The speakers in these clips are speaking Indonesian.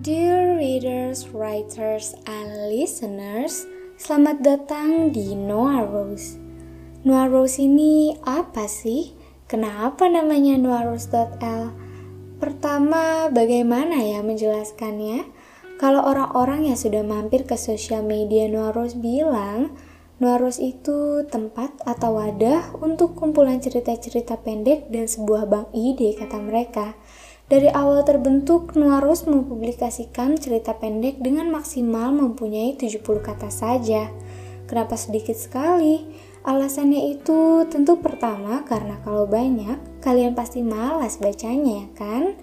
Dear readers, writers, and listeners, selamat datang di Noah Rose. Noah Rose ini apa sih? Kenapa namanya noahrose.l? Pertama, bagaimana ya menjelaskannya? Kalau orang-orang yang sudah mampir ke sosial media Noah Rose bilang, Noah Rose itu tempat atau wadah untuk kumpulan cerita-cerita pendek dan sebuah bank ide kata mereka. Dari awal terbentuk, Nuarus mempublikasikan cerita pendek dengan maksimal mempunyai 70 kata saja. Kenapa sedikit sekali? Alasannya itu tentu pertama karena kalau banyak, kalian pasti malas bacanya ya kan?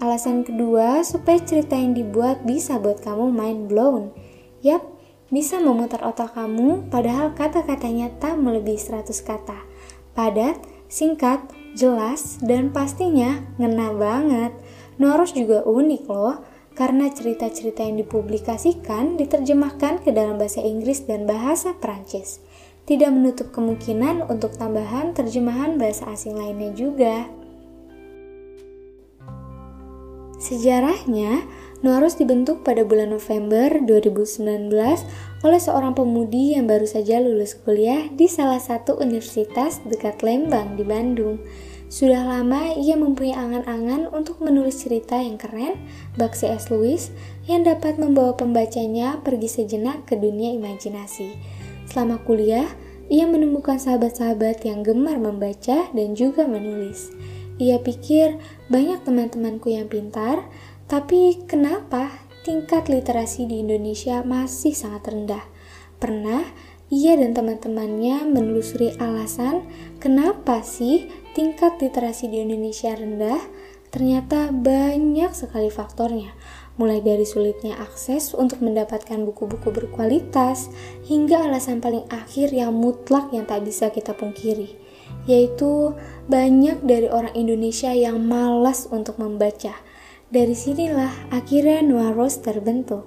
Alasan kedua, supaya cerita yang dibuat bisa buat kamu mind blown. Yap, bisa memutar otak kamu padahal kata-katanya tak melebihi 100 kata. Padat, singkat, jelas, dan pastinya ngena banget. Noros juga unik loh, karena cerita-cerita yang dipublikasikan diterjemahkan ke dalam bahasa Inggris dan bahasa Prancis. Tidak menutup kemungkinan untuk tambahan terjemahan bahasa asing lainnya juga. Sejarahnya, Noarus dibentuk pada bulan November 2019 oleh seorang pemudi yang baru saja lulus kuliah di salah satu universitas dekat Lembang di Bandung. Sudah lama ia mempunyai angan-angan untuk menulis cerita yang keren, bak C.S. Lewis, yang dapat membawa pembacanya pergi sejenak ke dunia imajinasi. Selama kuliah, ia menemukan sahabat-sahabat yang gemar membaca dan juga menulis. Ia pikir banyak teman-temanku yang pintar, tapi kenapa tingkat literasi di Indonesia masih sangat rendah? Pernah ia dan teman-temannya menelusuri alasan kenapa sih tingkat literasi di Indonesia rendah? Ternyata banyak sekali faktornya, mulai dari sulitnya akses untuk mendapatkan buku-buku berkualitas hingga alasan paling akhir yang mutlak yang tak bisa kita pungkiri, yaitu banyak dari orang Indonesia yang malas untuk membaca dari sinilah akhirnya Noah Rose terbentuk.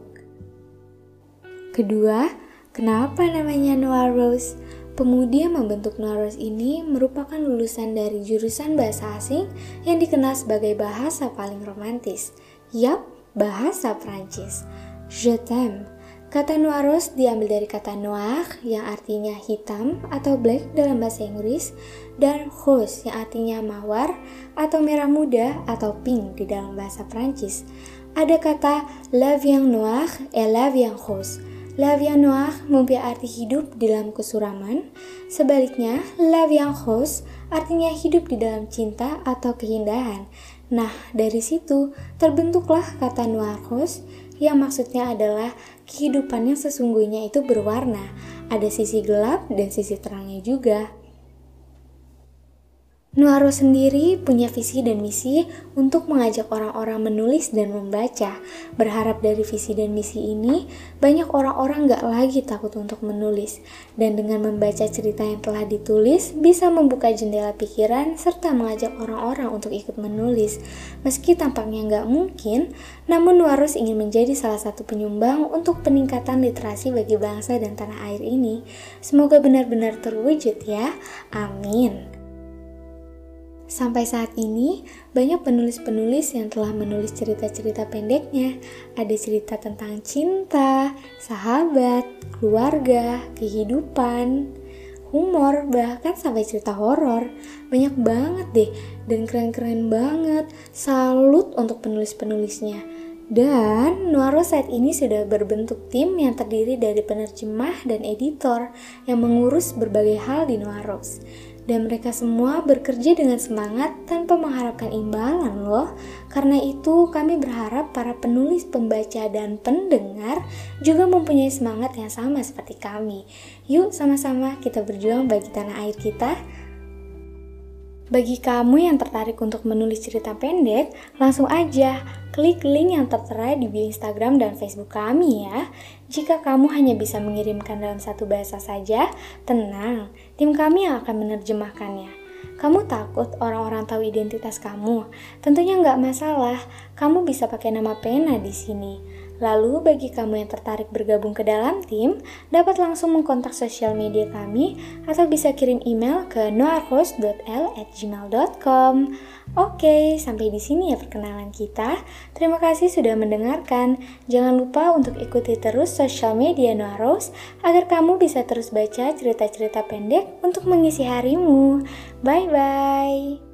Kedua, kenapa namanya Noah Rose? Pemudi yang membentuk Noah Rose ini merupakan lulusan dari jurusan bahasa asing yang dikenal sebagai bahasa paling romantis. Yap, bahasa Prancis. Je t'aime Kata noiros diambil dari kata noir yang artinya hitam atau black dalam bahasa Inggris dan rose yang artinya mawar atau merah muda atau pink di dalam bahasa Prancis. Ada kata la vie noir et la vie rose. La vie noir mempunyai arti hidup di dalam kesuraman, sebaliknya la vie rose artinya hidup di dalam cinta atau keindahan. Nah, dari situ terbentuklah kata noir rose yang maksudnya adalah kehidupan yang sesungguhnya itu berwarna, ada sisi gelap dan sisi terangnya juga. Nuaro sendiri punya visi dan misi untuk mengajak orang-orang menulis dan membaca. Berharap dari visi dan misi ini, banyak orang-orang gak lagi takut untuk menulis. Dan dengan membaca cerita yang telah ditulis, bisa membuka jendela pikiran serta mengajak orang-orang untuk ikut menulis. Meski tampaknya gak mungkin, namun Nuarus ingin menjadi salah satu penyumbang untuk peningkatan literasi bagi bangsa dan tanah air ini. Semoga benar-benar terwujud ya. Amin. Sampai saat ini, banyak penulis-penulis yang telah menulis cerita-cerita pendeknya. Ada cerita tentang cinta, sahabat, keluarga, kehidupan, humor, bahkan sampai cerita horor. Banyak banget deh, dan keren-keren banget. Salut untuk penulis-penulisnya. Dan Nuaro saat ini sudah berbentuk tim yang terdiri dari penerjemah dan editor yang mengurus berbagai hal di Nuaros dan mereka semua bekerja dengan semangat tanpa mengharapkan imbalan loh. Karena itu kami berharap para penulis, pembaca, dan pendengar juga mempunyai semangat yang sama seperti kami. Yuk sama-sama kita berjuang bagi tanah air kita. Bagi kamu yang tertarik untuk menulis cerita pendek, langsung aja klik link yang tertera di bio Instagram dan Facebook kami ya. Jika kamu hanya bisa mengirimkan dalam satu bahasa saja, tenang, tim kami yang akan menerjemahkannya. Kamu takut orang-orang tahu identitas kamu? Tentunya nggak masalah, kamu bisa pakai nama pena di sini. Lalu bagi kamu yang tertarik bergabung ke dalam tim, dapat langsung mengkontak sosial media kami atau bisa kirim email ke noarhost.l@gmail.com. Oke, sampai di sini ya perkenalan kita. Terima kasih sudah mendengarkan. Jangan lupa untuk ikuti terus sosial media Noaros agar kamu bisa terus baca cerita-cerita pendek untuk mengisi harimu. Bye bye.